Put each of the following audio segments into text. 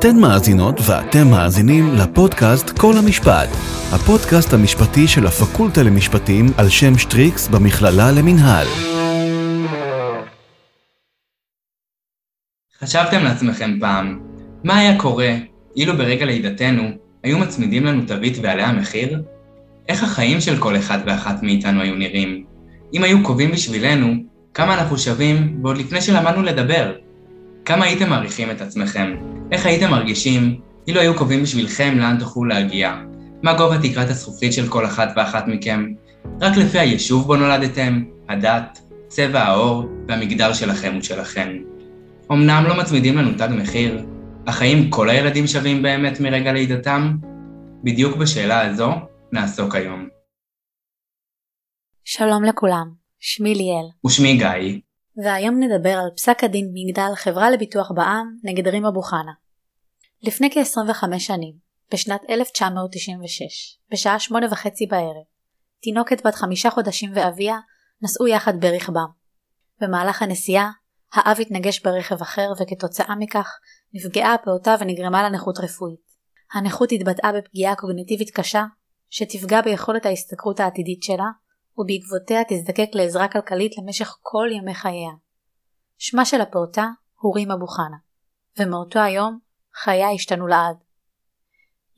אתן מאזינות ואתם מאזינים לפודקאסט כל המשפט, הפודקאסט המשפטי של הפקולטה למשפטים על שם שטריקס במכללה למינהל. חשבתם לעצמכם פעם, מה היה קורה אילו ברגע לידתנו היו מצמידים לנו תווית ועליה מחיר? איך החיים של כל אחד ואחת מאיתנו היו נראים? אם היו קובעים בשבילנו כמה אנחנו שווים ועוד לפני שלמדנו לדבר? כמה הייתם מעריכים את עצמכם? איך הייתם מרגישים אילו היו קובעים בשבילכם לאן תוכלו להגיע? מה גובה תקרת הזכוכית של כל אחת ואחת מכם? רק לפי היישוב בו נולדתם, הדת, צבע העור והמגדר שלכם ושלכן. אמנם לא מצמידים לנו תג מחיר, אך האם כל הילדים שווים באמת מרגע לידתם? בדיוק בשאלה הזו נעסוק היום. שלום לכולם, שמי ליאל. ושמי גיא. והיום נדבר על פסק הדין מגדל חברה לביטוח בע"מ נגד רים אבו חנה. לפני כ-25 שנים, בשנת 1996, בשעה שמונה וחצי בערב, תינוקת בת חמישה חודשים ואביה נסעו יחד ברכבם. במהלך הנסיעה, האב התנגש ברכב אחר וכתוצאה מכך נפגעה הפעוטה ונגרמה לה נכות רפואית. הנכות התבטאה בפגיעה קוגניטיבית קשה, שתפגע ביכולת ההשתכרות העתידית שלה, ובעקבותיה תזדקק לעזרה כלכלית למשך כל ימי חייה. שמה של הפעוטה הוא רים אבו חנה, ומאותו היום חייה השתנו לעד.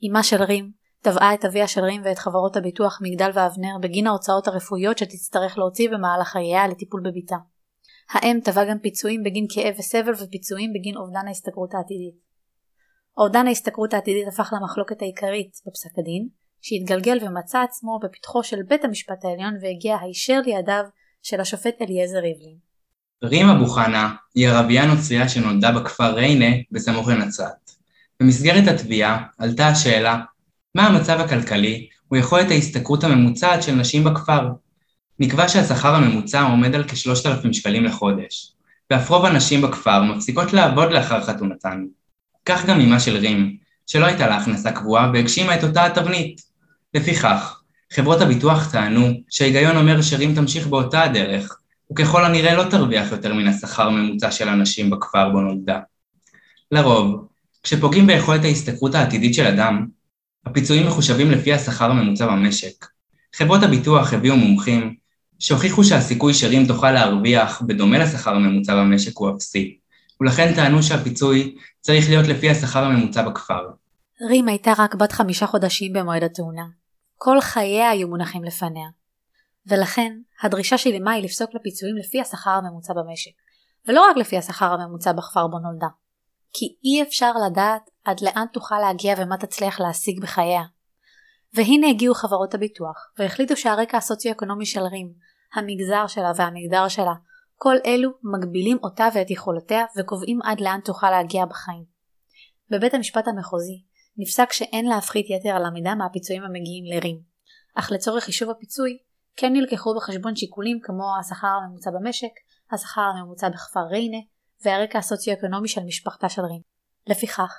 אמה של רים תבעה את אביה של רים ואת חברות הביטוח מגדל ואבנר בגין ההוצאות הרפואיות שתצטרך להוציא במהלך חייה לטיפול בביתה. האם תבע גם פיצויים בגין כאב וסבל ופיצויים בגין אובדן ההשתכרות העתידית. אובדן ההשתכרות העתידית הפך למחלוקת העיקרית בפסק הדין, שהתגלגל ומצא עצמו בפתחו של בית המשפט העליון והגיע הישר לידיו של השופט אליעזר ריבלין. רים אבו חנה היא ערבייה נוצריה שנולדה בכפר ריינה בסמוך לנצרת. במסגרת התביעה עלתה השאלה מה המצב הכלכלי ויכולת ההשתכרות הממוצעת של נשים בכפר. נקבע שהשכר הממוצע עומד על כ-3,000 שקלים לחודש, ואף רוב הנשים בכפר מפסיקות לעבוד לאחר חתונתן. כך גם אמה של רים, שלא הייתה לה הכנסה קבועה והגשימה את אותה התבנית. לפיכך, חברות הביטוח טענו שההיגיון אומר שרים תמשיך באותה הדרך, וככל הנראה לא תרוויח יותר מן השכר הממוצע של הנשים בכפר בו נולדה. לרוב, כשפוגעים ביכולת ההשתכרות העתידית של אדם, הפיצויים מחושבים לפי השכר הממוצע במשק. חברות הביטוח הביאו מומחים שהוכיחו שהסיכוי שרים תוכל להרוויח בדומה לשכר הממוצע במשק הוא אפסי, ולכן טענו שהפיצוי צריך להיות לפי השכר הממוצע בכפר. רים הייתה רק בת חמישה חודשים במועד התאונה, כל חייה היו מונחים לפניה. ולכן, הדרישה של אמה היא לפסוק לפיצויים לפי השכר הממוצע במשק, ולא רק לפי השכר הממוצע בכפר בו נולדה. כי אי אפשר לדעת עד לאן תוכל להגיע ומה תצליח להשיג בחייה. והנה הגיעו חברות הביטוח, והחליטו שהרקע הסוציו-אקונומי של רים, המגזר שלה והמגדר שלה, כל אלו מגבילים אותה ואת יכולותיה וקובעים עד לאן תוכל להגיע בחיים. בבית המשפט המחוזי נפסק שאין להפחית יתר על המידה מהפיצויים המגיעים לרים, אך לצורך חישוב הפיצוי כן נלקחו בחשבון שיקולים כמו השכר הממוצע במשק, השכר הממוצע בכפר ריינה והרקע הסוציו-אקונומי של משפחתה של רים. לפיכך,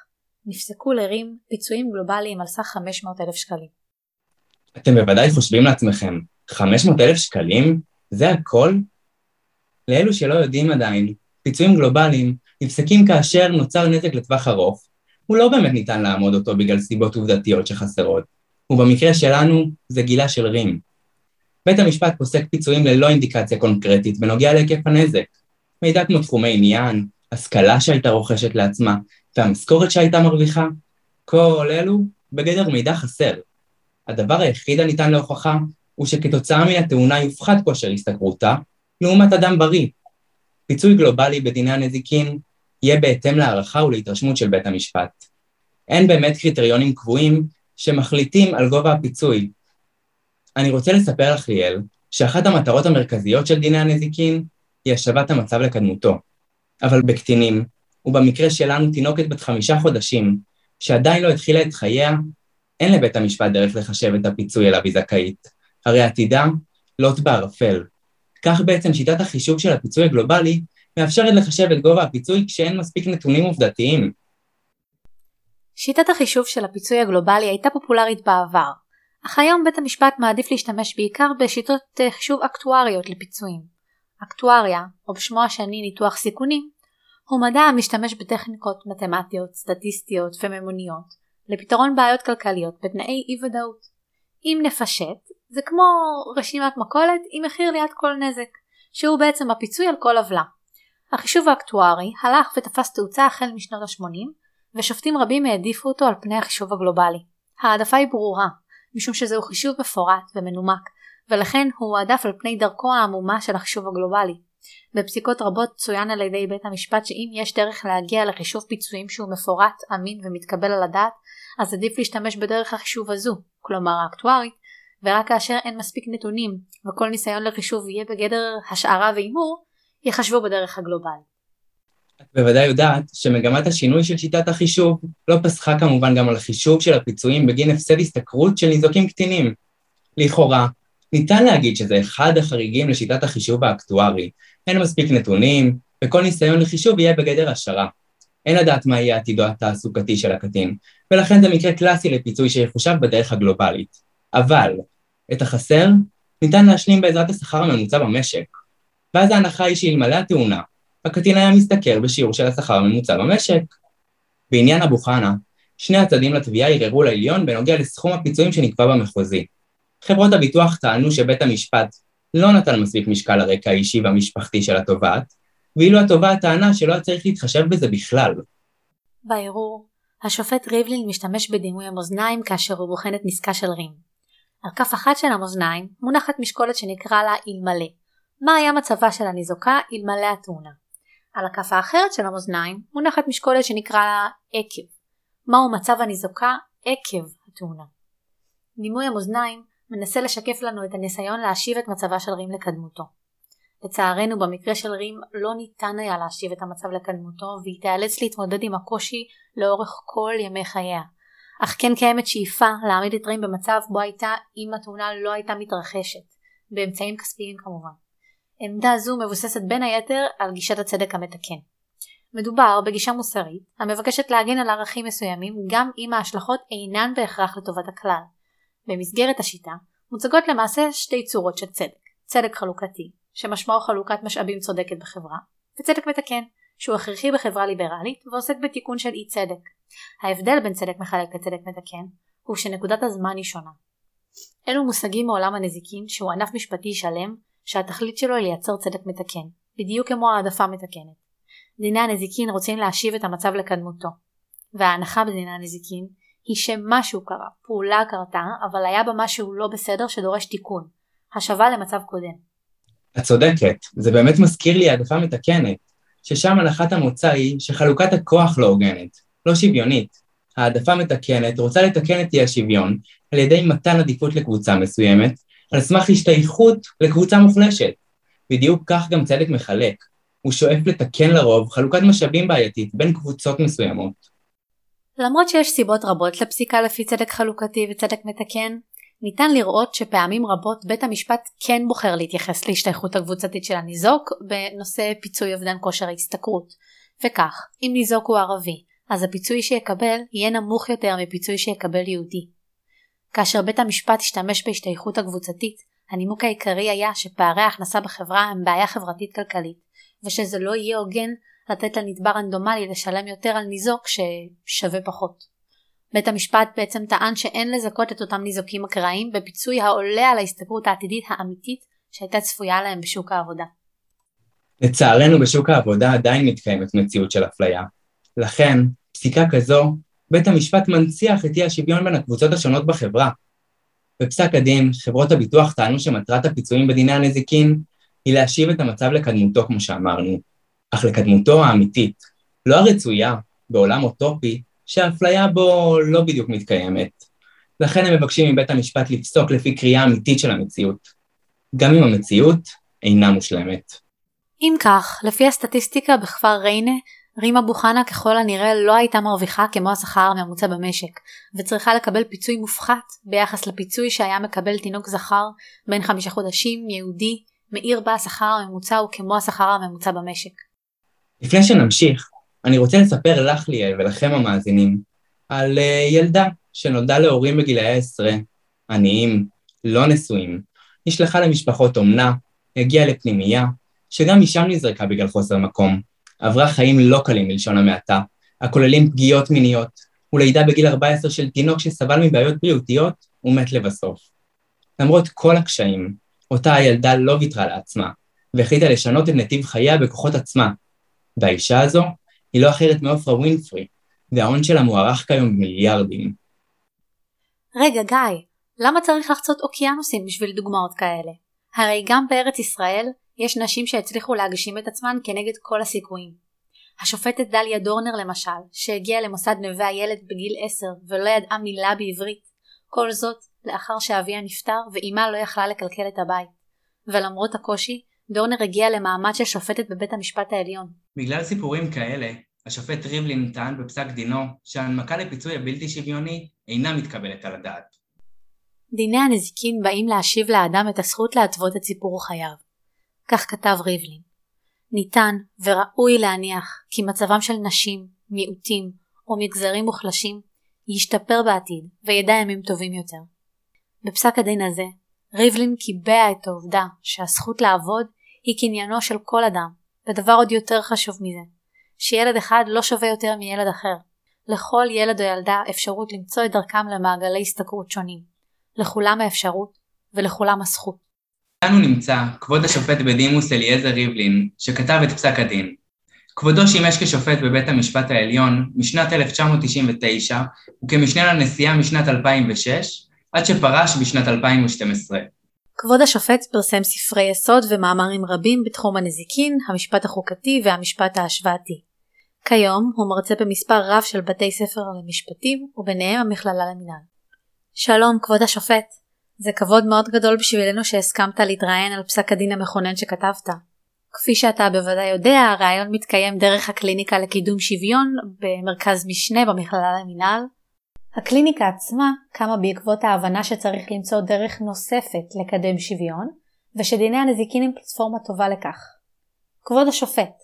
נפסקו לרים פיצויים גלובליים על סך 500 אלף שקלים. אתם בוודאי חושבים לעצמכם, 500 אלף שקלים? זה הכל? לאלו שלא יודעים עדיין, פיצויים גלובליים נפסקים כאשר נוצר נזק לטווח ארוך, הוא לא באמת ניתן לעמוד אותו בגלל סיבות עובדתיות שחסרות, ובמקרה שלנו זה גילה של רים. בית המשפט פוסק פיצויים ללא אינדיקציה קונקרטית בנוגע להיקף הנזק. מידע כמו תחומי עניין, השכלה שהייתה רוכשת לעצמה, והמשכורת שהייתה מרוויחה, כל אלו בגדר מידע חסר. הדבר היחיד הניתן להוכחה הוא שכתוצאה מן התאונה יופחת כושר השתכרותה, לעומת אדם בריא. פיצוי גלובלי בדיני הנזיקין יהיה בהתאם להערכה ולהתרשמות של בית המשפט. אין באמת קריטריונים קבועים שמחליטים על גובה הפיצוי. אני רוצה לספר לך, ליאל, שאחת המטרות המרכזיות של דיני הנזיקין היא השבת המצב לקדמותו. אבל בקטינים, ובמקרה שלנו תינוקת בת חמישה חודשים, שעדיין לא התחילה את חייה, אין לבית המשפט דרך לחשב את הפיצוי אליו היא זכאית. הרי עתידה לוט בערפל. כך בעצם שיטת החישוב של הפיצוי הגלובלי מאפשרת לחשב את גובה הפיצוי כשאין מספיק נתונים עובדתיים. שיטת החישוב של הפיצוי הגלובלי הייתה פופולרית בעבר, אך היום בית המשפט מעדיף להשתמש בעיקר בשיטות חישוב אקטואריות לפיצויים. אקטואריה, או בשמו השני ניתוח סיכונים, הוא מדע המשתמש בטכניקות מתמטיות, סטטיסטיות וממוניות לפתרון בעיות כלכליות בתנאי אי ודאות. אם נפשט, זה כמו רשימת מכולת עם מחיר ליד כל נזק, שהוא בעצם הפיצוי על כל עוולה. החישוב האקטוארי הלך ותפס תאוצה החל משנות ה-80, ושופטים רבים העדיפו אותו על פני החישוב הגלובלי. העדפה היא ברורה, משום שזהו חישוב מפורט ומנומק, ולכן הוא הועדף על פני דרכו העמומה של החישוב הגלובלי. בפסיקות רבות צוין על ידי בית המשפט שאם יש דרך להגיע לחישוב פיצויים שהוא מפורט, אמין ומתקבל על הדעת, אז עדיף להשתמש בדרך החישוב הזו, כלומר האקטוארית, ורק כאשר אין מספיק נתונים וכל ניסיון לחישוב יהיה בגדר השערה והימור, יחשבו בדרך הגלובלית. את בוודאי יודעת שמגמת השינוי של שיטת החישוב לא פסחה כמובן גם על החישוב של הפיצויים בגין הפסד השתכרות של ניזוקים קטינים. לכאורה, ניתן להגיד שזה אחד החריגים לשיטת החישוב האקטוארי. אין מספיק נתונים, וכל ניסיון לחישוב יהיה בגדר השערה. אין לדעת מה יהיה עתידו התעסוקתי של הקטין, ולכן זה מקרה קלאסי לפיצוי שיחושב בדרך הגלובלית. אבל, את החסר ניתן להשלים בעזרת השכר הממוצע במשק. ואז ההנחה היא שאלמלא התאונה, הקטין היה משתכר בשיעור של השכר הממוצע במשק. בעניין אבו חנה, שני הצדדים לתביעה ערערו לעליון בנוגע לסכום הפיצויים שנקבע במחוזי. חברות הביטוח טענו שבית המשפט לא נתן מספיק משקל לרקע האישי והמשפחתי של התובעת, ואילו התובעת טענה שלא היה צריך להתחשב בזה בכלל. בערעור, השופט ריבלין משתמש בדימוי המאזניים כאשר הוא בוחן את נזקה של רים. על כף אחת של המאזניים מונחת משקולת שנקרא לה אלמלא. מה היה מצבה של הניזוקה אלמלא התאונה? על הכף האחרת של המאזניים מונחת משקולת שנקרא לה עקב. מהו מצב הניזוקה עקב התאונה? דימוי המאזניים מנסה לשקף לנו את הניסיון להשיב את מצבה של רים לקדמותו. לצערנו במקרה של רים לא ניתן היה להשיב את המצב לקדמותו והיא תיאלץ להתמודד עם הקושי לאורך כל ימי חייה. אך כן קיימת שאיפה להעמיד את רים במצב בו הייתה אם התאונה לא הייתה מתרחשת, באמצעים כספיים כמובן. עמדה זו מבוססת בין היתר על גישת הצדק המתקן. מדובר בגישה מוסרית המבקשת להגן על ערכים מסוימים גם אם ההשלכות אינן בהכרח לטובת הכלל. במסגרת השיטה מוצגות למעשה שתי צורות של צדק, צדק חלוקתי, שמשמעו חלוקת משאבים צודקת בחברה, וצדק מתקן, שהוא הכרחי בחברה ליברלית ועוסק בתיקון של אי צדק. ההבדל בין צדק מחלק לצדק מתקן הוא שנקודת הזמן היא שונה. אלו מושגים מעולם הנזיקין שהוא ענף משפטי שלם שהתכלית שלו היא לייצר צדק מתקן, בדיוק כמו העדפה מתקנת. דיני הנזיקין רוצים להשיב את המצב לקדמותו, וההנחה בדיני הנזיקין היא שמשהו קרה, פעולה קרתה, אבל היה בה משהו לא בסדר שדורש תיקון, השבה למצב קודם. את צודקת, זה באמת מזכיר לי העדפה מתקנת, ששם הנחת המוצא היא שחלוקת הכוח לא הוגנת, לא שוויונית. העדפה מתקנת רוצה לתקן את אי השוויון על ידי מתן עדיפות לקבוצה מסוימת, על סמך השתייכות לקבוצה מוחלשת. בדיוק כך גם צדק מחלק, הוא שואף לתקן לרוב חלוקת משאבים בעייתית בין קבוצות מסוימות. למרות שיש סיבות רבות לפסיקה לפי צדק חלוקתי וצדק מתקן, ניתן לראות שפעמים רבות בית המשפט כן בוחר להתייחס להשתייכות הקבוצתית של הניזוק בנושא פיצוי אובדן כושר ההשתכרות. וכך, אם ניזוק הוא ערבי, אז הפיצוי שיקבל יהיה נמוך יותר מפיצוי שיקבל יהודי. כאשר בית המשפט השתמש בהשתייכות הקבוצתית, הנימוק העיקרי היה שפערי ההכנסה בחברה הם בעיה חברתית כלכלית, ושזה לא יהיה הוגן לתת לנתבע רנדומלי לשלם יותר על ניזוק ששווה פחות. בית המשפט בעצם טען שאין לזכות את אותם ניזוקים אקראיים בפיצוי העולה על ההסתברות העתידית האמיתית שהייתה צפויה להם בשוק העבודה. לצערנו בשוק העבודה עדיין מתקיימת מציאות של אפליה. לכן, פסיקה כזו, בית המשפט מנציח את אי השוויון בין הקבוצות השונות בחברה. בפסק הדין, חברות הביטוח טענו שמטרת הפיצויים בדיני הנזיקין היא להשיב את המצב לקדמותו כמו שאמרנו, אך לקדמותו האמיתית, לא הרצויה, בעולם אוטופי, שהאפליה בו לא בדיוק מתקיימת. לכן הם מבקשים מבית המשפט לפסוק לפי קריאה אמיתית של המציאות, גם אם המציאות אינה מושלמת. אם כך, לפי הסטטיסטיקה בכפר ריינה, רימה בוחנה ככל הנראה לא הייתה מרוויחה כמו השכר הממוצע במשק, וצריכה לקבל פיצוי מופחת ביחס לפיצוי שהיה מקבל תינוק זכר בין חמישה חודשים, יהודי, מעיר בה השכר הממוצע הוא כמו השכר הממוצע במשק. לפני שנמשיך, אני רוצה לספר לך ליאל ולכם המאזינים על uh, ילדה שנולדה להורים בגילאי העשרה, עניים, לא נשואים, נשלחה למשפחות אומנה, הגיעה לפנימייה, שגם משם נזרקה בגלל חוסר מקום, עברה חיים לא קלים בלשון המעטה, הכוללים פגיעות מיניות, ולידה בגיל 14 של תינוק שסבל מבעיות בריאותיות ומת לבסוף. למרות כל הקשיים, אותה הילדה לא ויתרה לעצמה, והחליטה לשנות את נתיב חייה בכוחות עצמה. והאישה הזו היא לא אחרת מעופרה ווינפרי, וההון שלה מוערך כיום במיליארדים. רגע, גיא, למה צריך לחצות אוקיינוסים בשביל דוגמאות כאלה? הרי גם בארץ ישראל יש נשים שהצליחו להגשים את עצמן כנגד כל הסיכויים. השופטת דליה דורנר למשל, שהגיעה למוסד נווה הילד בגיל 10 ולא ידעה מילה בעברית, כל זאת לאחר שאביה נפטר ואימה לא יכלה לקלקל את הבית. ולמרות הקושי, דורנר הגיעה למעמד של שופטת בבית המשפט העליון. בגלל סיפורים כאלה, השופט ריבלין טען בפסק דינו שההנמקה לפיצוי הבלתי שוויוני אינה מתקבלת על הדעת. דיני הנזיקין באים להשיב לאדם את הזכות להתוות את סיפור חייו. כך כתב ריבלין. ניתן וראוי להניח כי מצבם של נשים, מיעוטים או מגזרים מוחלשים ישתפר בעתיד וידע ימים טובים יותר. בפסק הדין הזה, ריבלין קיבע את העובדה שהזכות לעבוד היא קניינו של כל אדם, ודבר עוד יותר חשוב מזה, שילד אחד לא שווה יותר מילד אחר. לכל ילד או ילדה אפשרות למצוא את דרכם למעגלי השתכרות שונים. לכולם האפשרות ולכולם הזכות. כאן הוא נמצא כבוד השופט בדימוס אליעזר ריבלין, שכתב את פסק הדין. כבודו שימש כשופט בבית המשפט העליון משנת 1999 וכמשנה לנשיאה משנת 2006, עד שפרש בשנת 2012. כבוד השופט פרסם ספרי יסוד ומאמרים רבים בתחום הנזיקין, המשפט החוקתי והמשפט ההשוואתי. כיום הוא מרצה במספר רב של בתי ספר למשפטים וביניהם המכללה למינהל. שלום כבוד השופט, זה כבוד מאוד גדול בשבילנו שהסכמת להתראיין על פסק הדין המכונן שכתבת. כפי שאתה בוודאי יודע, הרעיון מתקיים דרך הקליניקה לקידום שוויון במרכז משנה במכללה למינהל. הקליניקה עצמה קמה בעקבות ההבנה שצריך למצוא דרך נוספת לקדם שוויון, ושדיני הנזיקין הם פלטפורמה טובה לכך. כבוד השופט,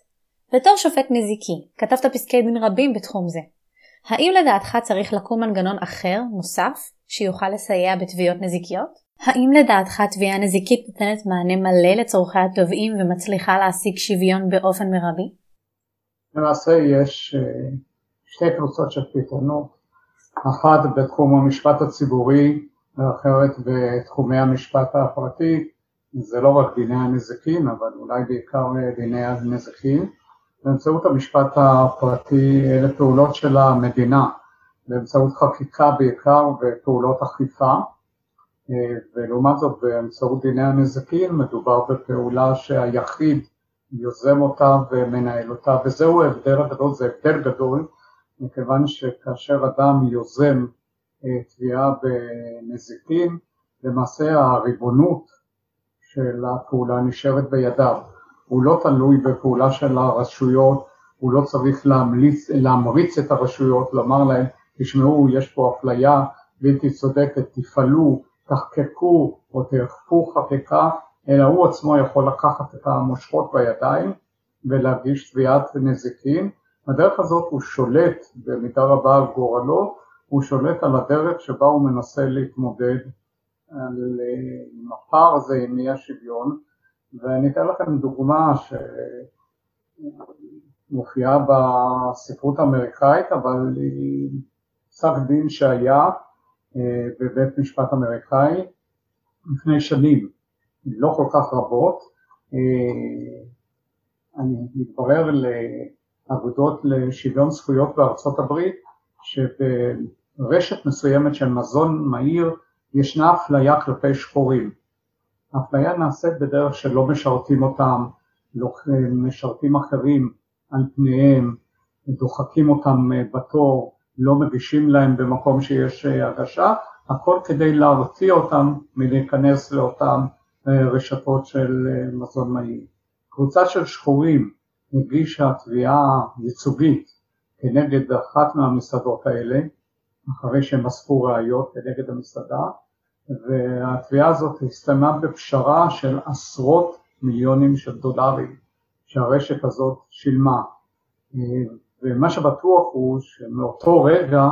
בתור שופט נזיקי, כתבת פסקי דין רבים בתחום זה. האם לדעתך צריך לקום מנגנון אחר, נוסף, שיוכל לסייע בתביעות נזיקיות? האם לדעתך תביעה נזיקית נותנת מענה מלא לצורכי התובעים ומצליחה להשיג שוויון באופן מרבי? למעשה יש אה, שתי קבוצות של פתרונות, אחת בתחום המשפט הציבורי ואחרת בתחומי המשפט הפרטי, זה לא רק דיני הנזיקין אבל אולי בעיקר דיני הנזיקין. באמצעות המשפט הפרטי אלה פעולות של המדינה, באמצעות חקיקה בעיקר ופעולות אכיפה, ולעומת זאת באמצעות דיני הנזקים מדובר בפעולה שהיחיד יוזם אותה ומנהל אותה, וזהו ההבדל הגדול, זה הבדל גדול, מכיוון שכאשר אדם יוזם תביעה בנזיקין, למעשה הריבונות של הפעולה נשארת בידיו. הוא לא תלוי בפעולה של הרשויות, הוא לא צריך להמליץ, להמריץ את הרשויות, לומר להם, תשמעו, יש פה אפליה בלתי צודקת, תפעלו, תחקקו או תאכפו חקיקה, אלא הוא עצמו יכול לקחת את המושכות בידיים ולהגיש תביעת נזיקין. בדרך הזאת הוא שולט במידה רבה על גורלו, הוא שולט על הדרך שבה הוא מנסה להתמודד על הפער הזה עם אי השוויון, ואני אתן לכם דוגמה שמופיעה בספרות האמריקאית, אבל היא פסק דין שהיה אה, בבית משפט אמריקאי לפני שנים, לא כל כך רבות. אה, אני מתברר לאגודות לשוויון זכויות בארצות הברית שברשת מסוימת של מזון מהיר ישנה אפליה כלפי שחורים. האפליה נעשית בדרך שלא משרתים אותם, לא משרתים אחרים על פניהם, דוחקים אותם אה, בתור, לא מגישים להם במקום שיש אה, הגשה, הכל כדי להרתיע אותם מלהיכנס לאותן אה, רשתות של מזון מהיר. קבוצה של שחורים הגישה תביעה ייצוגית כנגד אחת מהמסעדות האלה, אחרי שהם אספו ראיות כנגד המסעדה, והתביעה הזאת הסתיימה בפשרה של עשרות מיליונים של דולרים שהרשת הזאת שילמה. ומה שבטוח הוא שמאותו רגע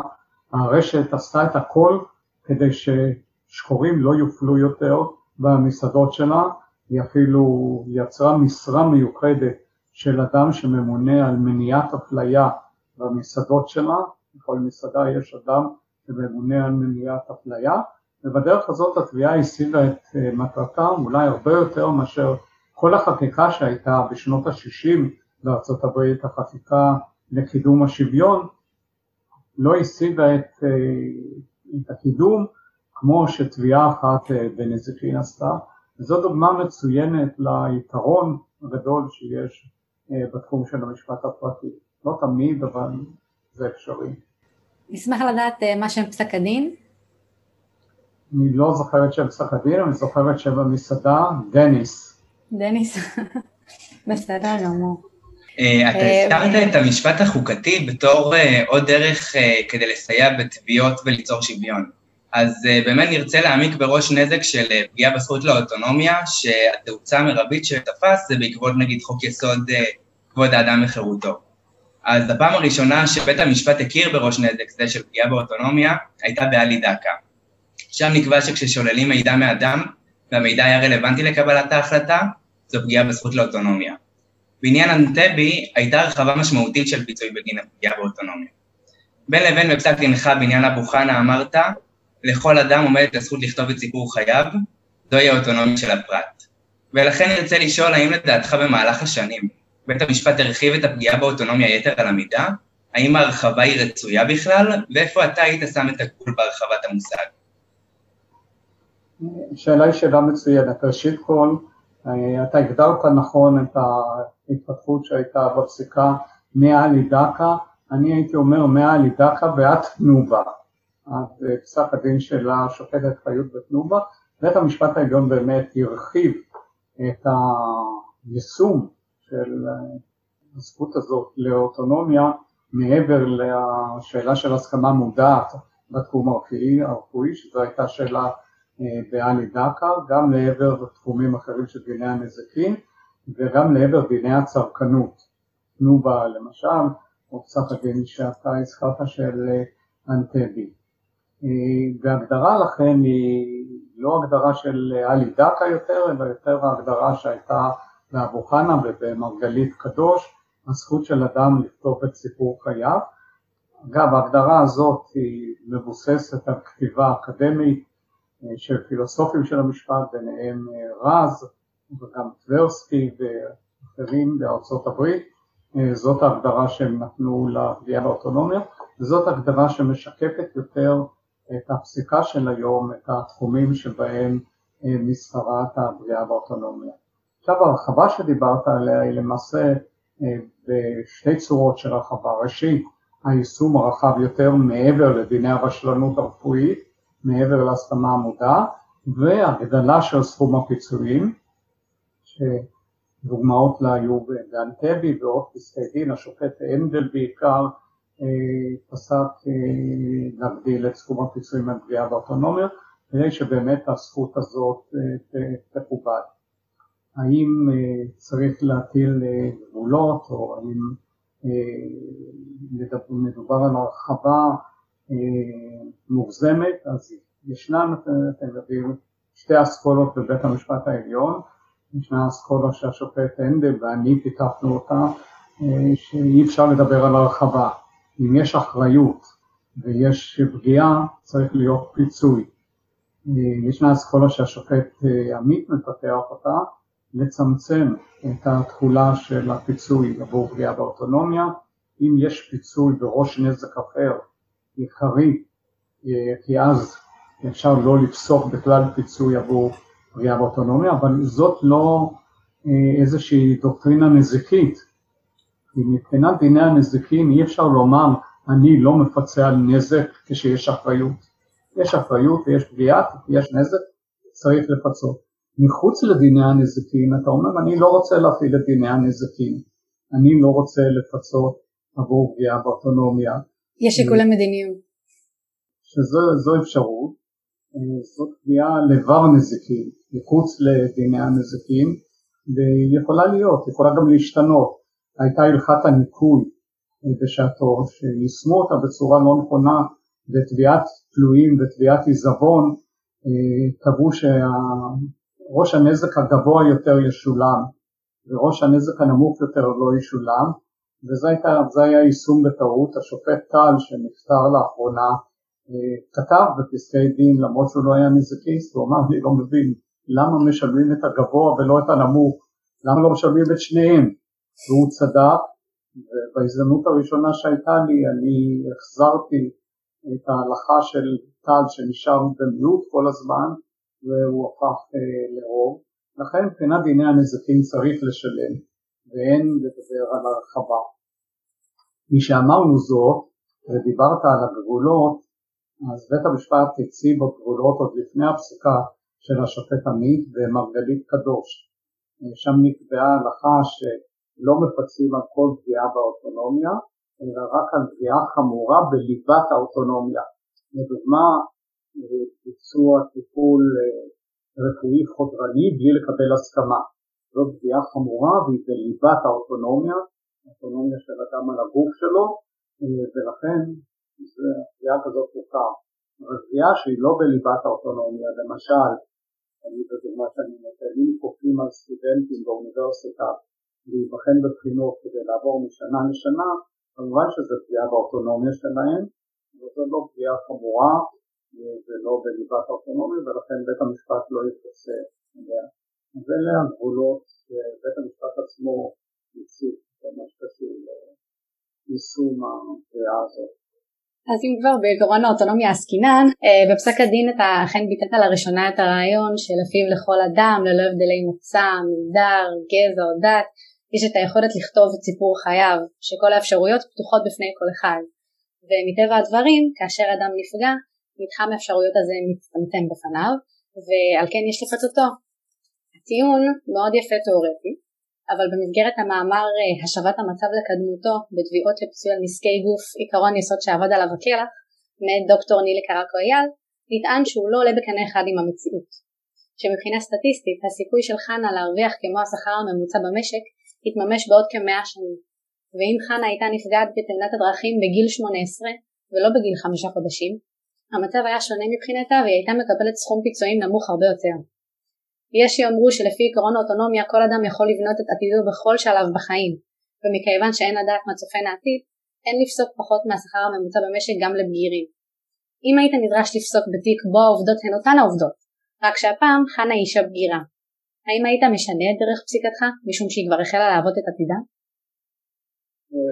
הרשת עשתה את הכל כדי ששחורים לא יופלו יותר במסעדות שלה, היא אפילו יצרה משרה מיוחדת של אדם שממונה על מניעת אפליה במסעדות שלה, בכל מסעדה יש אדם שממונה על מניעת אפליה, ובדרך הזאת התביעה השיגה את אה, מטרתה אולי הרבה יותר מאשר כל החקיקה שהייתה בשנות ה-60 בארצות הברית, החקיקה לקידום השוויון, לא השיגה את, אה, את הקידום כמו שתביעה אחת אה, בנזיקין עשתה, וזו דוגמה מצוינת ליתרון הגדול שיש בתחום של המשפט הפרטי. לא תמיד, אבל זה אפשרי. נשמח לדעת מה שם פסק הדין. אני לא זוכרת שם פסק הדין, אני זוכרת שם במסעדה, דניס. דניס, בסדר גמור. אה, אתה אה, הזכרת את המשפט החוקתי בתור אה, עוד דרך כדי לסייע בתביעות וליצור שוויון. אז באמת נרצה להעמיק בראש נזק של פגיעה בזכות לאוטונומיה, שהתאוצה המרבית שתפס זה בעקבות נגיד חוק יסוד כבוד האדם וחירותו. אז הפעם הראשונה שבית המשפט הכיר בראש נזק זה של פגיעה באוטונומיה הייתה באלי דקה. שם נקבע שכששוללים מידע מאדם והמידע היה רלוונטי לקבלת ההחלטה, זו פגיעה בזכות לאוטונומיה. בעניין אנטבי הייתה הרחבה משמעותית של פיצוי בגין הפגיעה באוטונומיה. בין לבין בפסק דינך בעניין אבו חנה אמרת, לכל אדם עומדת הזכות לכתוב את סיפור חייו, זוהי האוטונומיה של הפרט. ולכן נרצה לשאול האם לדעתך במהלך השנים בית המשפט הרחיב את הפגיעה באוטונומיה יתר על המידה? האם ההרחבה היא רצויה בכלל? ואיפה אתה היית שם את הגבול בהרחבת המושג? השאלה היא שאלה מצוינת. ראשית כל, אתה הגדרת נכון את ההתפתחות שהייתה בפסיקה מעלי דקה, אני הייתי אומר מעלי דקה ועד תנובה, עד אה, פסק הדין של השופטת חיות בתנובה, בית המשפט העליון באמת הרחיב את היישום של אה, הזכות הזאת לאוטונומיה מעבר לשאלה של הסכמה מודעת בתחום הרפואי, שזו הייתה שאלה בעלי דקה, גם לעבר תחומים אחרים של דיני הנזקים וגם לעבר דיני הצרכנות. תנובה למשל, או פסק הדין שאתה הזכרת של אנטבי. והגדרה לכן היא לא הגדרה של עלי דקה יותר, אלא יותר ההגדרה שהייתה באבו חנה ובמרגלית קדוש, הזכות של אדם לכתוב את סיפור חייו. אגב, ההגדרה הזאת היא מבוססת על כתיבה אקדמית של פילוסופים של המשפט, ביניהם אה, רז וגם טברסקי ואחרים בארצות הברית, אה, זאת ההגדרה שהם נתנו לפגיעה באוטונומיה, וזאת הגדרה שמשקפת יותר את הפסיקה של היום, את התחומים שבהם אה, משכרת הפגיעה באוטונומיה. עכשיו הרחבה שדיברת עליה היא למעשה בשתי צורות של הרחבה, ראשית היישום הרחב יותר מעבר לדיני הרשלנות הרפואית מעבר להסכמה המודעת והגדלה של סכום הפיצויים שדוגמאות לה היו באנטבי ועוד פסקי דין, השופט הנדל בעיקר אה, פסק אה, להגדיל את סכום הפיצויים מהפגיעה באוטונומיות כדי שבאמת הזכות הזאת אה, תכובד. האם צריך להטיל גבולות או האם מדובר על הרחבה מוגזמת, אז ישנן, אתם יודעים, שתי אסכולות בבית המשפט העליון, ישנה אסכולה שהשופט הנדל ואני פיתחנו אותה, אה, שאי אפשר לדבר על הרחבה. אם יש אחריות ויש פגיעה, צריך להיות פיצוי. אה, ישנה אסכולה שהשופט אה, עמית מפתח אותה, לצמצם את התכולה של הפיצוי עבור פגיעה באוטונומיה. אם יש פיצוי בראש נזק אחר, עיקרי, כי אז אפשר לא לפסוק בכלל פיצוי עבור פגיעה באוטונומיה, אבל זאת לא אה, איזושהי דוקטרינה נזיקית, כי מבחינת דיני הנזיקים אי אפשר לומר אני לא מפצה על נזק כשיש אחריות. יש אחריות ויש פגיעה, יש נזק, צריך לפצות. מחוץ לדיני הנזיקין אתה אומר אני לא רוצה להפעיל את דיני הנזיקין, אני לא רוצה לפצות עבור פגיעה באוטונומיה. יש שיקולי מדיניות. שזו אפשרות, אה, זאת קביעה לבר נזיקין, מחוץ לדיני הנזיקין, והיא יכולה להיות, יכולה גם להשתנות. הייתה הלכת הניקוי אה, בשעתו, שיישמו אותה בצורה לא נכונה בתביעת תלויים ותביעת עיזבון, אה, קבעו שראש הנזק הגבוה יותר ישולם וראש הנזק הנמוך יותר לא ישולם, וזה היה, יישום בטעות, השופט טל שנפטר לאחרונה אה, כתב בפסקי דין למרות שהוא לא היה נזקיסט, הוא אמר אני לא מבין למה משלמים את הגבוה ולא את הנמוך, למה לא משלמים את שניהם, והוא צדק ובהזדמנות הראשונה שהייתה לי אני החזרתי את ההלכה של טל שנשאר במיעוט כל הזמן והוא הפך אה, לרוב, לכן מבחינת דיני הנזקים צריך לשלם ואין לדבר על הרחבה. משאמרנו זאת ודיברת על הגבולות אז בית המשפט הציב בגבולות עוד לפני הפסיקה של השופט עמית ומרגלית קדוש. שם נקבעה הלכה שלא מפצים על כל פגיעה באוטונומיה אלא רק על פגיעה חמורה בליבת האוטונומיה. לדוגמה ביצוע טיפול אה, רפואי חודרני בלי לקבל הסכמה זו פגיעה חמורה והיא בליבת האוטונומיה, האוטונומיה של אדם על הגוף שלו אה, ולכן פגיעה כזאת תוכר. אבל פגיעה שהיא לא בליבת האוטונומיה, למשל, אני בדוגמה שאני נותן, אם כופים על סטודנטים באוניברסיטה להיבחן בבחינות כדי לעבור משנה לשנה, כמובן שזה פגיעה באוטונומיה שלהם, אבל זו לא פגיעה חמורה אה, ולא בליבת האוטונומיה ולכן בית המשפט לא יתפסה. אז אלה הגבולות שבית המשפט עצמו הציג במה שקשור ליישום הפגיעה הזאת. אז אם כבר בעקרון האוטונומיה עסקינן, אה, בפסק הדין אתה אכן ביטאת לראשונה את הרעיון שלפיו לכל אדם, ללא הבדלי מוצא, מגדר, גזע או דת, יש את היכולת לכתוב את סיפור חייו, שכל האפשרויות פתוחות בפני כל אחד. ומטבע הדברים, כאשר אדם נפגע, מתחם האפשרויות הזה מצטמצם בפניו, ועל כן יש לפצותו. הטיעון מאוד יפה תאורטי, אבל במסגרת המאמר אה, השבת המצב לקדמותו בתביעות לפיצוי על נזקי גוף עיקרון יסוד שעבד עליו הקלח מאת דוקטור נילי קרקו אייל נטען שהוא לא עולה בקנה אחד עם המציאות שמבחינה סטטיסטית הסיכוי של חנה להרוויח כמו השכר הממוצע במשק התממש בעוד כמאה שנים. ואם חנה הייתה נפגעת בתאונת הדרכים בגיל 18 ולא בגיל חמישה חודשים המצב היה שונה מבחינתה והיא הייתה מקבלת סכום פיצויים נמוך הרבה יותר יש שיאמרו שלפי עקרון האוטונומיה כל אדם יכול לבנות את עתידו בכל שלב בחיים, ומכיוון שאין לדעת מה צופן העתיד, אין לפסוק פחות מהשכר הממוצע במשק גם לבגירים. אם היית נדרש לפסוק בתיק בו העובדות הן אותן העובדות, רק שהפעם חנה היא אישה בגירה. האם היית משנה את דרך פסיקתך, משום שהיא כבר החלה לעבוד את עתידה?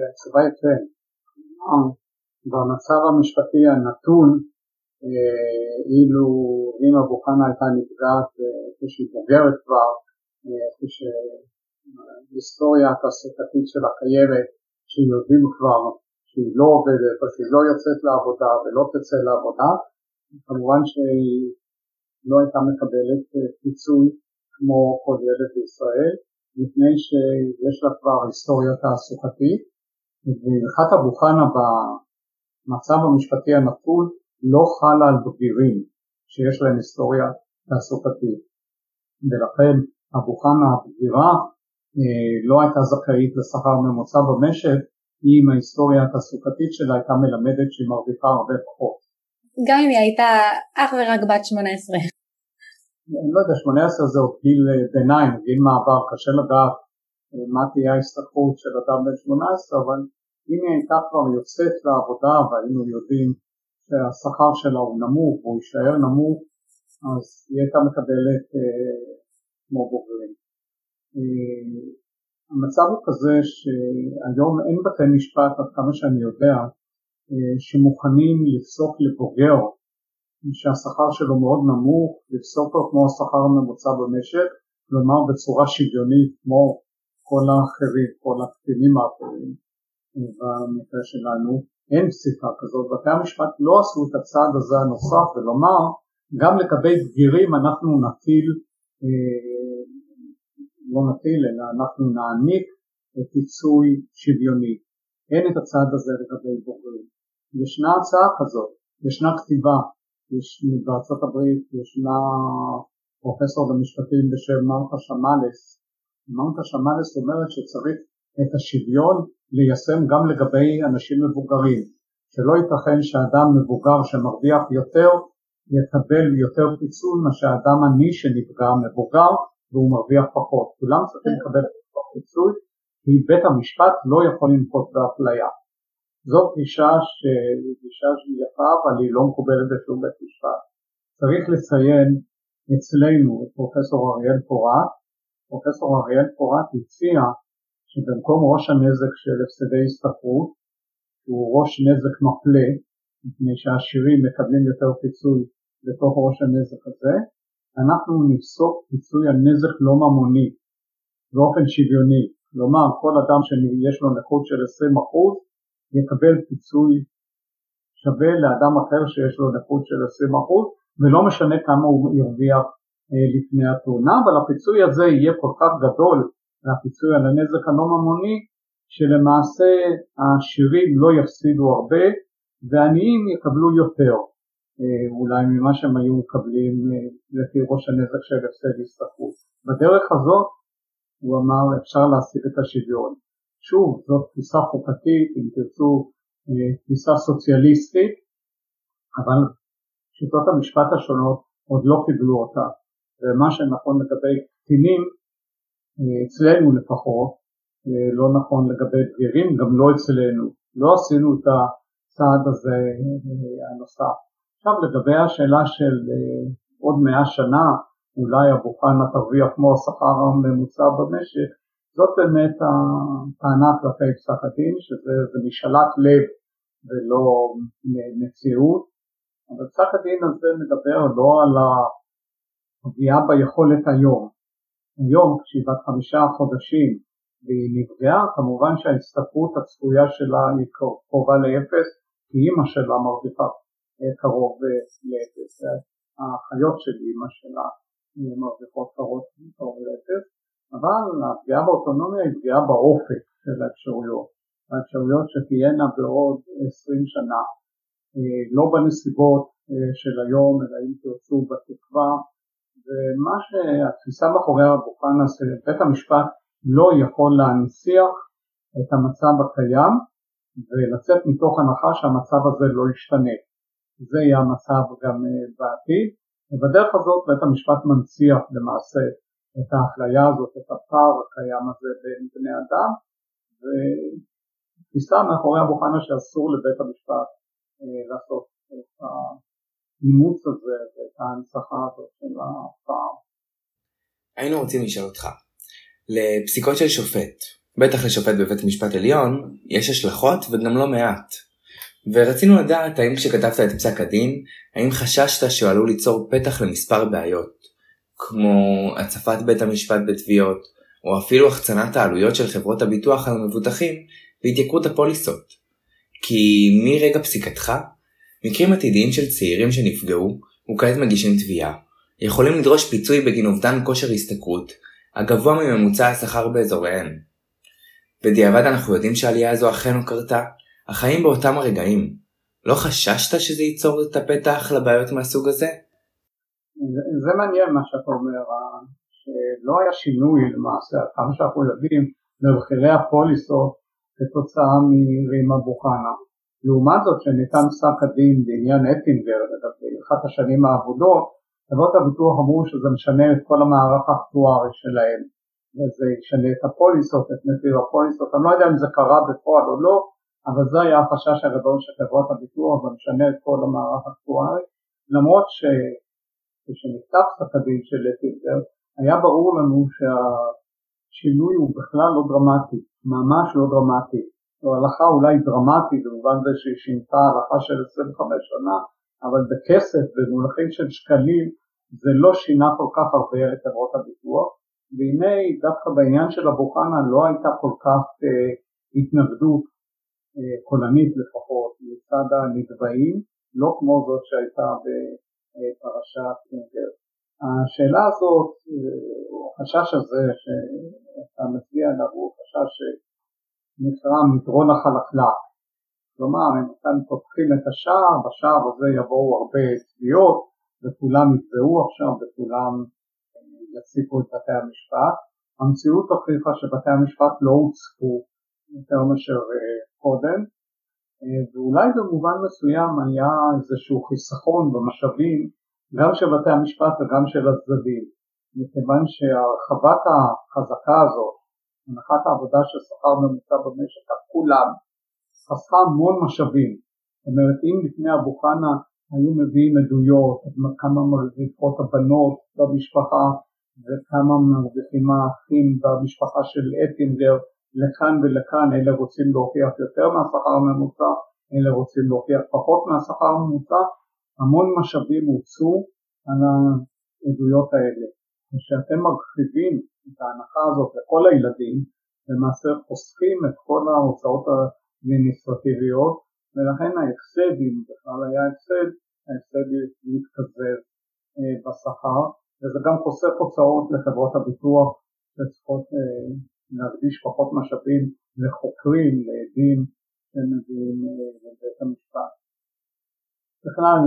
התשובה היא כן. במצב המשפטי הנתון אה, אילו רימה בוחנה הייתה נפגעת כשהיא בוגרת כבר, אה, כשהיסטוריה התעסוקתית שלה קיימת, שיודעים כבר שהיא לא עובדת או שהיא לא יוצאת לעבודה ולא תצא לעבודה, כמובן שהיא לא הייתה מקבלת אה, פיצוי כמו כל ילד בישראל, מפני שיש לה כבר היסטוריה תעסוקתית, והלכת אבו חנה במצב המשפטי הנתון לא חלה על בגירים שיש להם היסטוריה תעסוקתית ולכן אבו חנה הבגירה אה, לא הייתה זכאית לשכר ממוצע במשק אם ההיסטוריה התעסוקתית שלה הייתה מלמדת שהיא מרוויחה הרבה פחות. גם אם היא הייתה אך ורק בת 18. אני לא יודע, 18 זה עוד גיל אה, ביניים, גיל מעבר, קשה לדעת אה, מה תהיה ההסתכלות של אדם בן 18, אבל אם היא הייתה כבר יוצאת לעבודה והיינו יודעים שהשכר שלה הוא נמוך או יישאר נמוך אז היא הייתה מקבלת אה, כמו בוגרים. אה, המצב הוא כזה שהיום אין בתי משפט עד כמה שאני יודע אה, שמוכנים לפסוק לבוגר שהשכר שלו מאוד נמוך, לפסוק לו כמו השכר הממוצע במשק, כלומר בצורה שוויונית כמו כל האחרים, כל הקטינים האחרים במקרה שלנו, אין פסיקה כזאת, בתי המשפט לא עשו את הצעד הזה הנוסף ולומר גם לגבי בגירים אנחנו נטיל, אה, לא נטיל אלא אנחנו נעניק פיצוי שוויוני, אין את הצעד הזה לגבי בוגרים. ישנה הצעה כזאת, ישנה כתיבה, יש בארצות הברית ישנה פרופסור במשפטים בשם מרתה שמאלס, מרתה שמאלס אומרת שצריך את השוויון ליישם גם לגבי אנשים מבוגרים, שלא ייתכן שאדם מבוגר שמרוויח יותר יקבל יותר פיצול מאשר אדם עני שנפגע מבוגר והוא מרוויח פחות, כולם צריכים לקבל את אותו בפיצוי, כי בית המשפט לא יכול לנקוט באפליה. זאת גישה שהיא גישה שהיא יפה אבל היא לא מקובלת בשום בית משפט. צריך לציין אצלנו את פרופסור אריאל פורט, פרופסור אריאל פורט הציע שבמקום ראש הנזק של הפסדי הסתפרות, שהוא ראש נזק מפלה, מפני שהעשירים מקבלים יותר פיצוי לתוך ראש הנזק הזה, אנחנו נפסוק פיצוי על נזק לא ממוני באופן שוויוני, כלומר כל אדם שיש לו נכות של 20% יקבל פיצוי שווה לאדם אחר שיש לו נכות של 20% ולא משנה כמה הוא ירוויח אה, לפני התאונה, אבל הפיצוי הזה יהיה כל כך גדול, הפיצוי על הנזק הלא ממוני, שלמעשה העשירים לא יפסידו הרבה ועניים יקבלו יותר אה, אולי ממה שהם היו מקבלים אה, לפי ראש הנזק של הפסד הסתכלות. בדרך הזאת הוא אמר אפשר להשיג את השוויון. שוב, זאת תפיסה חוקתית, אם תרצו אה, תפיסה סוציאליסטית, אבל שיטות המשפט השונות עוד לא קיבלו אותה, ומה שנכון לגבי קטינים, אצלנו לפחות, לא נכון לגבי בגירים, גם לא אצלנו, לא עשינו את הצעד הזה הנוסף. עכשיו לגבי השאלה של עוד מאה שנה אולי הבוחנה תרוויח כמו השכר הממוצע במשק, זאת באמת הטענה כלפי פסק הדין, שזה משאלת לב ולא מציאות, אבל פסק הדין הזה מדבר לא על הפגיעה ביכולת היום. היום כשהיא בת חמישה חודשים והיא נפגעה, כמובן שההסתכלות הצפויה שלה היא קרובה לאפס, כי אימא שלה מרוויחה קרוב לאפס. האחיות של אימא שלה מרוויחות קרוב לאפס, אבל הפגיעה באוטונומיה היא פגיעה באופק של האפשרויות. האפשרויות שתהיינה בעוד עשרים שנה, לא בנסיבות של היום, אלא אם תרצו בתקווה, ומה שהתפיסה מאחורי הבוחנה שבית המשפט לא יכול להנציח את המצב הקיים ולצאת מתוך הנחה שהמצב הזה לא ישתנה. זה יהיה המצב גם בעתיד, ובדרך הזאת בית המשפט מנציח למעשה את האפליה הזאת, את הפער הקיים הזה בין בני אדם, ותפיסה מאחורי הבוחנה שאסור לבית המשפט אה, לעשות את האימוץ הזה ואת ההנצחה הזאת של הפער. היינו רוצים לשאול אותך, לפסיקות של שופט, בטח לשופט בבית המשפט עליון, יש השלכות וגם לא מעט. ורצינו לדעת האם כשכתבת את פסק הדין, האם חששת שהוא עלול ליצור פתח למספר בעיות, כמו הצפת בית המשפט בתביעות, או אפילו החצנת העלויות של חברות הביטוח על המבוטחים והתייקרות הפוליסות. כי מרגע פסיקתך, מקרים עתידיים של צעירים שנפגעו, וכעת מגישים תביעה, יכולים לדרוש פיצוי בגין אובדן כושר השתכרות, הגבוה מממוצע השכר באזוריהם. בדיעבד אנחנו יודעים שהעלייה הזו אכן לא קרתה, אך האם באותם הרגעים לא חששת שזה ייצור את הפתח לבעיות מהסוג הזה? זה, מעניין מה שאתה אומר, שלא היה שינוי למעשה, כמה שאנחנו יודעים, במחירי הפוליסות כתוצאה מרימה בוחנה. לעומת זאת שניתן פסק הדין בעניין אטינגר לגבי אחת השנים האבודות, חברות הביטוח אמרו שזה משנה את כל המערך האקטוארי שלהם וזה ישנה את הפוליסות, את מחיר הפוליסות, אני לא יודע אם זה קרה בפועל או לא, אבל זה היה החשש הגדול של חברות הביטוח ומשנה את כל המערך האקטוארי, למרות שכשנכתב פסק הדין של לטילבר היה ברור לנו שהשינוי הוא בכלל לא דרמטי, ממש לא דרמטי, זו הלכה אולי דרמטית במובן זה שהיא שינתה הלכה של 25 שנה, אבל בכסף, במונחים של שקלים, זה לא שינה כל כך הרבה את חברות הביטוח, והנה דווקא בעניין של הבוחנה לא הייתה כל כך אה, התנגדות קולנית לפחות מצד הנתבעים, לא כמו זאת שהייתה בפרשת קינגר. השאלה הזאת, או החשש הזה שאתה מצביע עליו הוא חשש שנקרא מדרון החלקלק. כלומר, אם אתם פותחים את השער, בשער הזה יבואו הרבה תביעות וכולם יתבעו עכשיו וכולם יציקו את בתי המשפט. המציאות הוכיחה שבתי המשפט לא הוצפו יותר מאשר אה, קודם, אה, ואולי במובן מסוים היה איזשהו חיסכון במשאבים גם של בתי המשפט וגם של הצדדים, מכיוון שהרחבת החזקה הזאת הנחת העבודה של שכר ממוצע במשק על כולם חסכה המון משאבים. זאת אומרת אם לפני אבו חנה היו מביאים עדויות, כמה מרוויחות הבנות במשפחה וכמה מרוויחים האחים במשפחה של אטינגר לכאן ולכאן, אלה רוצים להוכיח יותר מהשכר הממוצע, אלה רוצים להוכיח פחות מהשכר הממוצע, המון משאבים הוצאו על העדויות האלה. כשאתם מרחיבים את ההנחה הזאת לכל הילדים, למעשה חוסכים את כל ההוצאות האדמיניסטרטיביות ולכן ההפסד, אם בכלל היה הפסד, ההפסד מתקזז אה, בשכר וזה גם חוסך הוצאות לחברות הביטוח שצריכות אה, להקדיש פחות משאבים לחוקרים, לעדים שמביאים אה, לבית המשפט. בכלל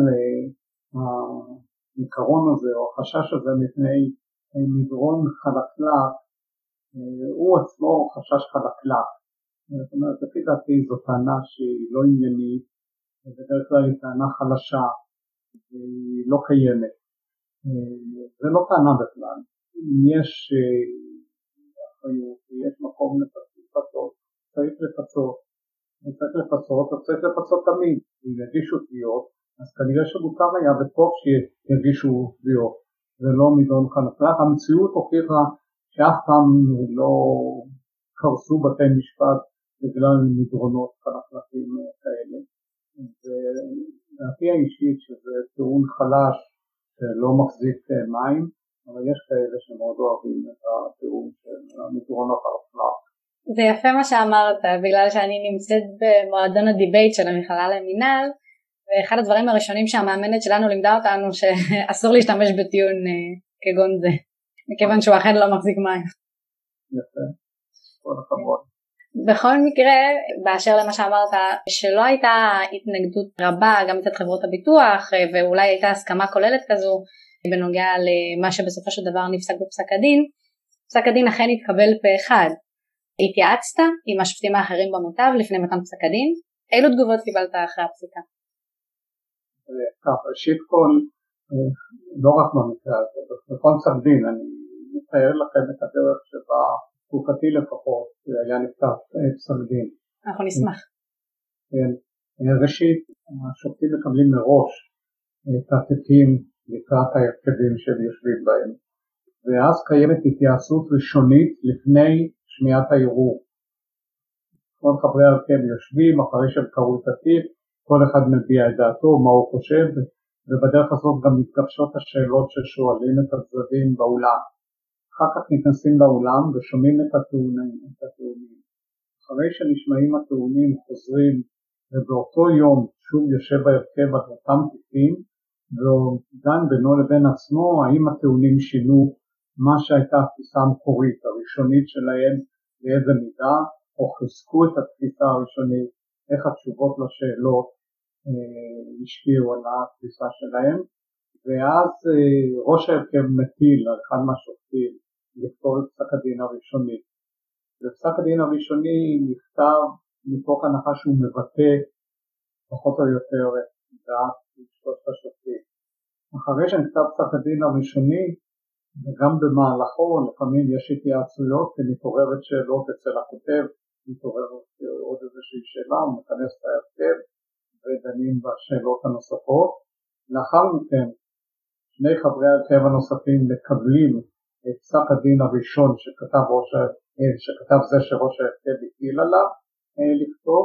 העיקרון הזה או החשש הזה מפני מדרון חלקלק הוא עצמו חשש חלקלק זאת אומרת, לפי דעתי זו טענה שהיא לא עניינית, ובדרך כלל היא טענה חלשה, והיא לא קיימת. זה לא טענה בכלל. אם יש אה, אחריות ויש מקום לפצות, צריך לפצות. אם צריך לפצות, אז צריך לפצות תמיד. אם יגישו תביעות, אז כנראה שמותר היה וטוב שיגישו תביעות, ולא מדרון חלקלק. המציאות הוכיחה שאף פעם לא קרסו בתי משפט בגלל מדרונות חלקלקים כאלה. ודעתי האישית שזה טיעון חלש שלא מחזיק מים, אבל יש כאלה שמאוד אוהבים את הטיעון של המדרונות החלקלק. זה יפה מה שאמרת, בגלל שאני נמצאת במועדון ה debate של המכללה למינהל, ואחד הדברים הראשונים שהמאמנת שלנו לימדה אותנו שאסור להשתמש בטיעון אה, כגון זה, מכיוון שהוא אכן לא מחזיק מים. יפה, כל הכבוד. בכל מקרה, באשר למה שאמרת, שלא הייתה התנגדות רבה גם מצד חברות הביטוח ואולי הייתה הסכמה כוללת כזו בנוגע למה שבסופו של דבר נפסק בפסק הדין, פסק הדין אכן התקבל פה אחד. התייעצת עם השופטים האחרים במוטב לפני מתן פסק הדין? אילו תגובות קיבלת אחרי הפסיקה? כך, ראשית כל, לא רק במקרה הזה, בכל פסק דין, אני מתאר לכם את הדרך שבה תקופתי לפחות, היה נפתח פסק דין. אנחנו נשמח. כן. ראשית, השופטים מקבלים מראש את התיקים לקראת ההרכבים שהם יושבים בהם, ואז קיימת התייעצות ראשונית לפני שמיעת הערעור. כל חברי ההרכב יושבים אחרי שהם קראו את התיק, כל אחד מביע את דעתו, מה הוא חושב, ובדרך הזאת גם מתגבשות השאלות ששואלים את הצדדים באולם. אחר כך נכנסים לאולם ושומעים את הטיעונים, את הטיעונים. אחרי שנשמעים הטיעונים חוזרים ובאותו יום שוב יושב בהרכב על אותם תיקים ודן בינו לבין עצמו האם הטיעונים שינו מה שהייתה התפיסה המקורית הראשונית שלהם באיזה מידה או חיזקו את התפיסה הראשונית, איך התשובות לשאלות השפיעו על התפיסה שלהם ואז אה, ראש ההרכב מטיל על אחד מהשופטים לכתוב את פסק הדין הראשוני. ופסק הדין הראשוני נכתב מתוך הנחה שהוא מבטא פחות או יותר את דעת שלושת השופטים. אחרי שנכתב פסק הדין הראשוני וגם במהלכו לפעמים יש התייעצויות ומתעוררת שאלות אצל הכותב, מתעוררת עוד איזושהי שאלה, הוא מכנס את ההרכב ודנים בשאלות הנוספות. לאחר מכן שני חברי ההרכב הנוספים מקבלים את פסק הדין הראשון שכתב, ראש, אה, שכתב זה שראש ההרכב הטיל עליו אה, לכתוב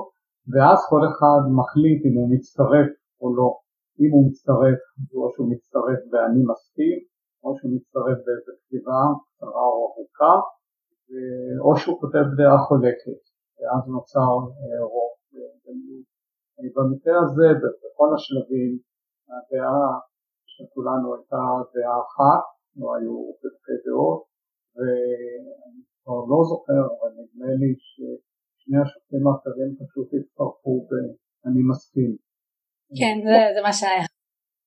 ואז כל אחד מחליט אם הוא מצטרף או לא אם הוא מצטרף או שהוא מצטרף ואני מסכים או שהוא מצטרף באיזה כתיבה קצרה או ארוכה או שהוא כותב דעה חולקת ואז נוצר אה, רוב במקרה הזה בכל השלבים הדעה של כולנו הייתה דעה אחת לא היו חילוקי דעות, ואני כבר לא זוכר, אבל נדמה לי ששני השופטים האחרים פשוט הצטרפו ב"אני מסכים". כן, זה, זה מה שהיה.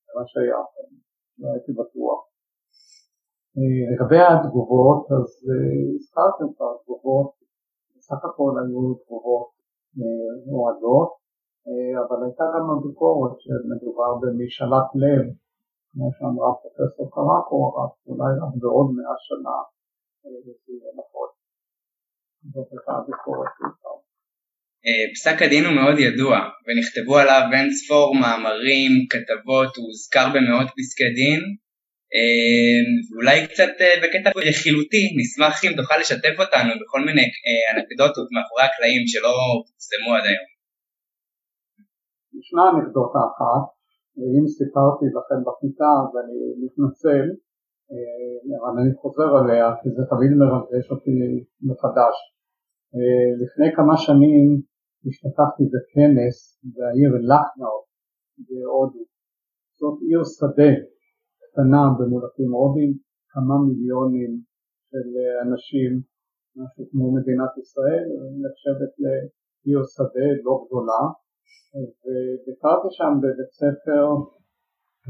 זה מה שהיה, לא הייתי בטוח. אה, לגבי התגובות, אז אה, הזכרתם כבר תגובות, בסך הכל היו תגובות מועדות, אה, אבל הייתה גם הביקורת שמדובר במשאלת לב כמו שאמרה פרופסור קרקו, רק אולי רק בעוד מאה שנה אה, זה יהיה נכון. זאת הייתה הביקורת בעיקר. אה, פסק הדין הוא מאוד ידוע, ונכתבו עליו אין ספור מאמרים, כתבות, הוא הוזכר במאות פסקי דין. אה, אולי קצת אה, בקטע רכילותי, נשמח אם תוכל לשתף אותנו בכל מיני אנקדוטות מאחורי הקלעים שלא פורסמו עד היום. ישנה אנקדוטה אחת, ואם סיפרתי לכם בכיתה אז אני מתנצל, אבל אני חוזר עליה כי זה תמיד מרגש אותי מחדש. לפני כמה שנים השתתפתי בכנס בעיר לחנאו בהודו. זאת עיר שדה קטנה במולכים הודים, כמה מיליונים של אנשים, משהו כמו מדינת ישראל, נחשבת לעיר שדה לא גדולה, וביקרתי שם בבית ספר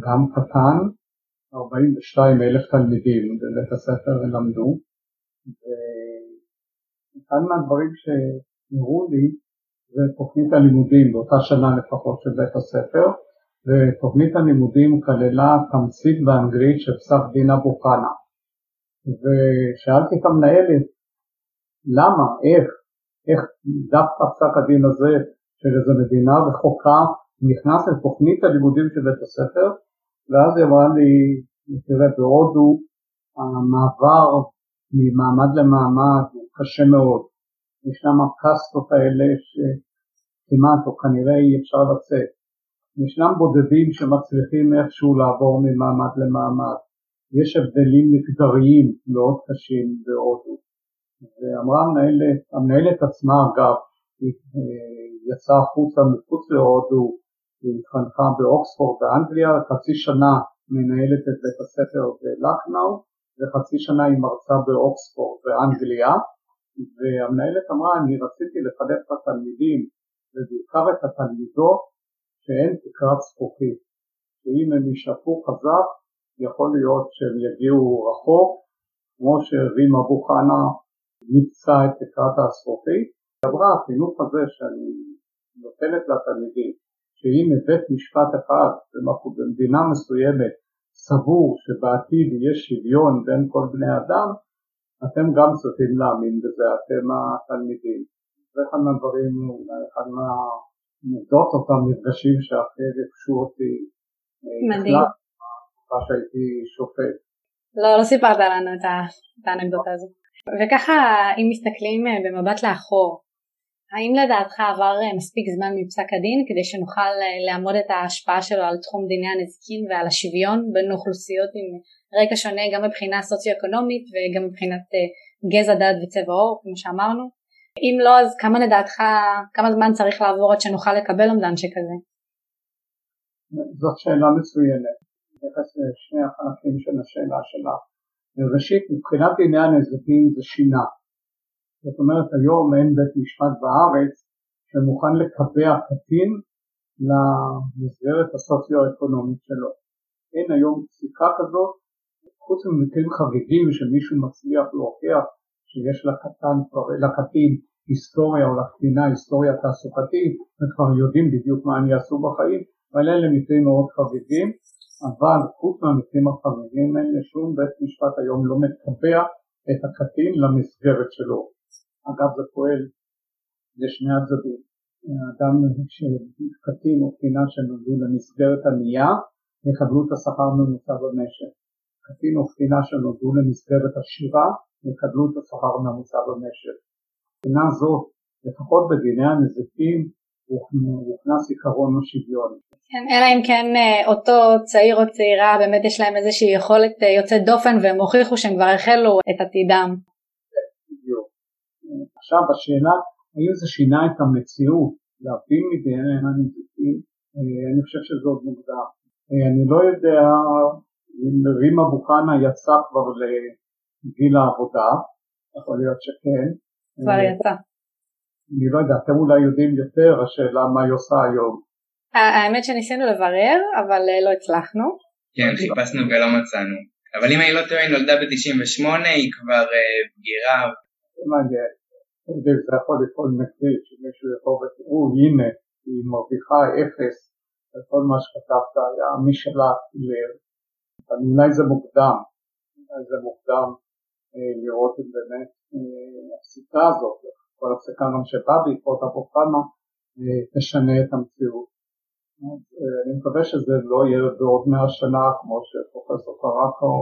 גם קטן, 42 אלף תלמידים בבית הספר למדו, ואחד מהדברים שהראו לי זה תוכנית הלימודים באותה שנה לפחות של בית הספר ותוכנית הלימודים כללה תמצית באנגלית של פסק דין אבו חנה ושאלתי את המנהלת למה, איך, איך דווקא פסק הדין הזה של איזו מדינה רחוקה נכנס לתוכנית הלימודים של בית הספר ואז היא אמרה לי, תראה בהודו המעבר ממעמד למעמד הוא קשה מאוד ישנם הקסטות האלה שכמעט או כנראה אי אפשר לצאת. ישנם בודדים שמצליחים איכשהו לעבור ממעמד למעמד. יש הבדלים מגדריים מאוד קשים בהודו. ואמרה המנהלת, המנהלת עצמה אגב, היא יצאה החוצה מחוץ להודו, היא התחנכה באוקספורד באנגליה, חצי שנה מנהלת את בית הספר בלחנאו וחצי שנה היא מרצה באוקספורד באנגליה. והמנהלת אמרה אני רציתי לחנך את התלמידים ובעיקר את התלמידות שאין תקרת זכוכית. שאם הם ישאפו חזק יכול להיות שהם יגיעו רחוק כמו שרים אבו חנה נפצע את תקרת הזכוכית אמרה החינוך הזה שאני נותנת לתלמידים שאם בבית משפט אחד במדינה מסוימת סבור שבעתיד יהיה שוויון בין כל בני אדם אתם גם צריכים להאמין בזה, אתם התלמידים. זה אחד מהדברים, אולי אחד מהאנקדוטות המפגשים שהכי ריגשו אותי. אה, מדהים. בתקופה שהייתי שופט. לא, לא סיפרת לנו את האנקדוטה הזו. וככה, אם מסתכלים אה, במבט לאחור, האם לדעתך עבר אה, מספיק זמן מפסק הדין כדי שנוכל לעמוד את ההשפעה שלו על תחום דיני הנזיקין ועל השוויון בין אוכלוסיות עם רקע שונה גם מבחינה סוציו-אקונומית וגם מבחינת אה, גזע, דת וצבע עור כמו שאמרנו אם לא אז כמה לדעתך, כמה זמן צריך לעבור עד שנוכל לקבל אומדן שכזה? זאת שאלה מצוינת, נתייחס לשני החלקים של השאלה שלך. ראשית מבחינת דיני הנזקים זה שינה, זאת אומרת היום אין בית משפט בארץ שמוכן לקבע קטין למסגרת הסוציו-אקונומית שלו. אין היום פסיקה כזאת. חוץ ממקרים חריגים שמישהו מצליח להוכיח שיש לקטן, לקטין היסטוריה או לקטינה היסטוריה תעסוקתית וכבר יודעים בדיוק מה הם יעשו בחיים אבל אלה מקרים מאוד חריגים. אבל חוץ מהמקרים החריגים האלה שום בית משפט היום לא מקבע את הקטין למסגרת שלו אגב זה פועל לשני הצדדים אדם שקטין או קטינה שנולדו למסגרת ענייה יקבלו את השכר הממוצע במשק קטין או קטינה שנולדו למסגרת עשירה יקבלו את השכר הממוצע במשק. מבחינה זאת, לפחות בדיני הנזקים הוכנס עיקרון השוויון. כן, אלא אם כן אה, אותו צעיר או צעירה באמת יש להם איזושהי יכולת אה, יוצאת דופן והם הוכיחו שהם כבר החלו את עתידם. עכשיו השאלה האם זה שינה את המציאות להבדיל מדיני הנזקים אני חושב שזה עוד מוקדם. אני לא יודע אם רימה בוכנה יצא כבר לגיל העבודה, יכול להיות שכן. כבר יצא. אני לא יודע, אתם אולי יודעים יותר, השאלה מה היא עושה היום. האמת שניסינו לברר, אבל אה, לא הצלחנו. כן, חיפשנו ולא מצאנו. אבל אם אני לא טועה, היא נולדה ב-98, היא כבר בגירה. מעניין. זה יכול לפעול נגדי, שמישהו יכול ותראו, הנה, היא מרוויחה אפס, וכל מה שכתבת היה משלך לב. אבל אולי זה מוקדם, אולי זה מוקדם אה, לראות אם באמת הפסיקה הזאת, כל הפסיקה גם שבאה בעקבות אבו חנה, תשנה את המציאות. אז אני מקווה שזה לא יהיה בעוד מאה שנה כמו שפרופסור קרקו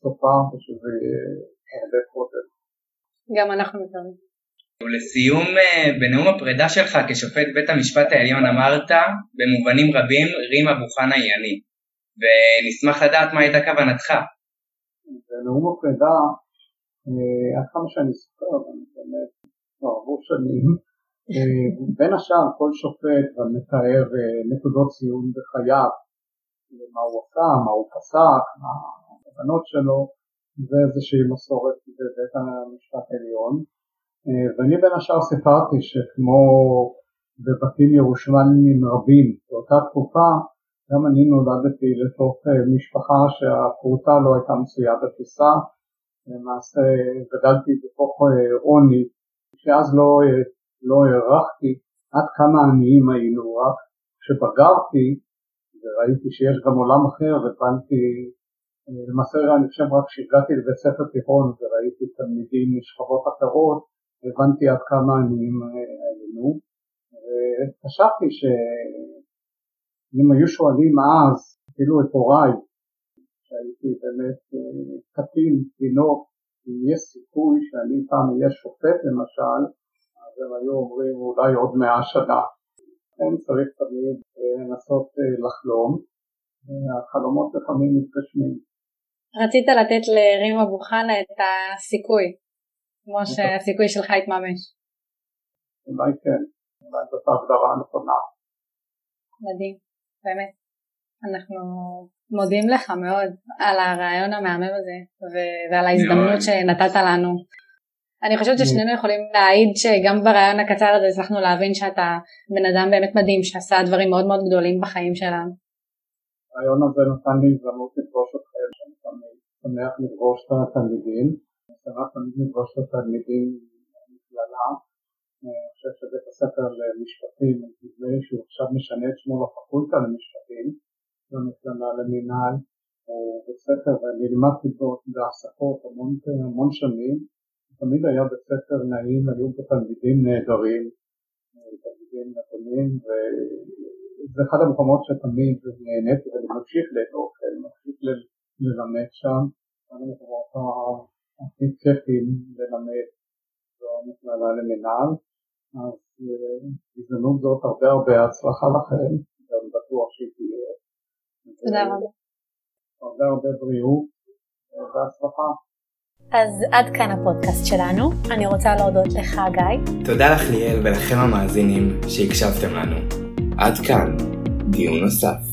סופר ושזה יהיה הרבה קודם. גם אנחנו מקווים. ולסיום, בנאום הפרידה שלך כשופט בית המשפט העליון אמרת, במובנים רבים רים אבו חנה היא אני, ונשמח לדעת מה הייתה כוונתך. בנאום הפרידה, עד כמה שאני זוכר, אני באמת כבר עברו שנים, בין השאר כל שופט מתאר נקודות ציון בחייו, מה הוא עשה, מה הוא פסק, מה הכוונות שלו, זה איזושהי מסורת בבית המשפט העליון. ואני בין השאר סיפרתי שכמו בבתים ירושלמים רבים באותה תקופה, גם אני נולדתי לתוך משפחה שהפרוטה לא הייתה מצויה בטיסה, למעשה גדלתי בתוך עוני, שאז לא, לא הערכתי עד כמה עניים היינו, רק כשבגרתי וראיתי שיש גם עולם אחר, הבנתי למעשה אני חושב רק כשהגעתי לבית ספר תיכון וראיתי תלמידים משכבות אחרות, הבנתי עד כמה עניים היינו, וחשבתי שאם היו שואלים אז, אפילו את הוריי, שהייתי באמת קטין, תינוק, אם יש סיכוי שאני פעם אהיה שופט למשל, אז הם היו אומרים אולי עוד מאה שנה. כן, צריך תמיד לנסות לחלום, החלומות לפעמים מתגשמים. רצית לתת לרים אבו חנה את הסיכוי, כמו שהסיכוי שלך התממש. אולי כן, אולי זאת ההגדרה הנכונה. מדהים, באמת. אנחנו מודים לך מאוד על הרעיון המהמם הזה ועל ההזדמנות שנתת לנו. אני חושבת ששנינו יכולים להעיד שגם ברעיון הקצר הזה הצלחנו להבין שאתה בן אדם באמת מדהים שעשה דברים מאוד מאוד גדולים בחיים שלנו. הרעיון הזה נתן לי הזדמנות לפגוש אתכם, שאני שמח לפגוש את התלמידים, שמח תמיד לפגוש את התלמידים במכללה, אני חושב שבית הספר למשפטים, נדמה לי שהוא עכשיו משנה את שמו לפקולטה למשפטים, במכללה למינהל, הוא בית ספר, ואני לימדתי בו בהפסקות המון, המון שנים, תמיד היה בית ספר נעים, היו בו תלמידים נהדרים, תלמידים נכונים, וזה אחד המקומות שתמיד נהניתי ואני ממשיך לאהוב, אני ממשיך ללמד שם, אחד המקומות הכי כיפים ללמד זו המכללה למינהל, אז בהזדמנות זאת הרבה הרבה הצלחה לכם, גם בטוח שהיא תהיה. תודה רבה. הרבה הרבה בריאות והצלחה. אז עד כאן הפודקאסט שלנו, אני רוצה להודות לך גיא. תודה לך ליאל ולכם המאזינים שהקשבתם לנו. עד כאן, דיון נוסף.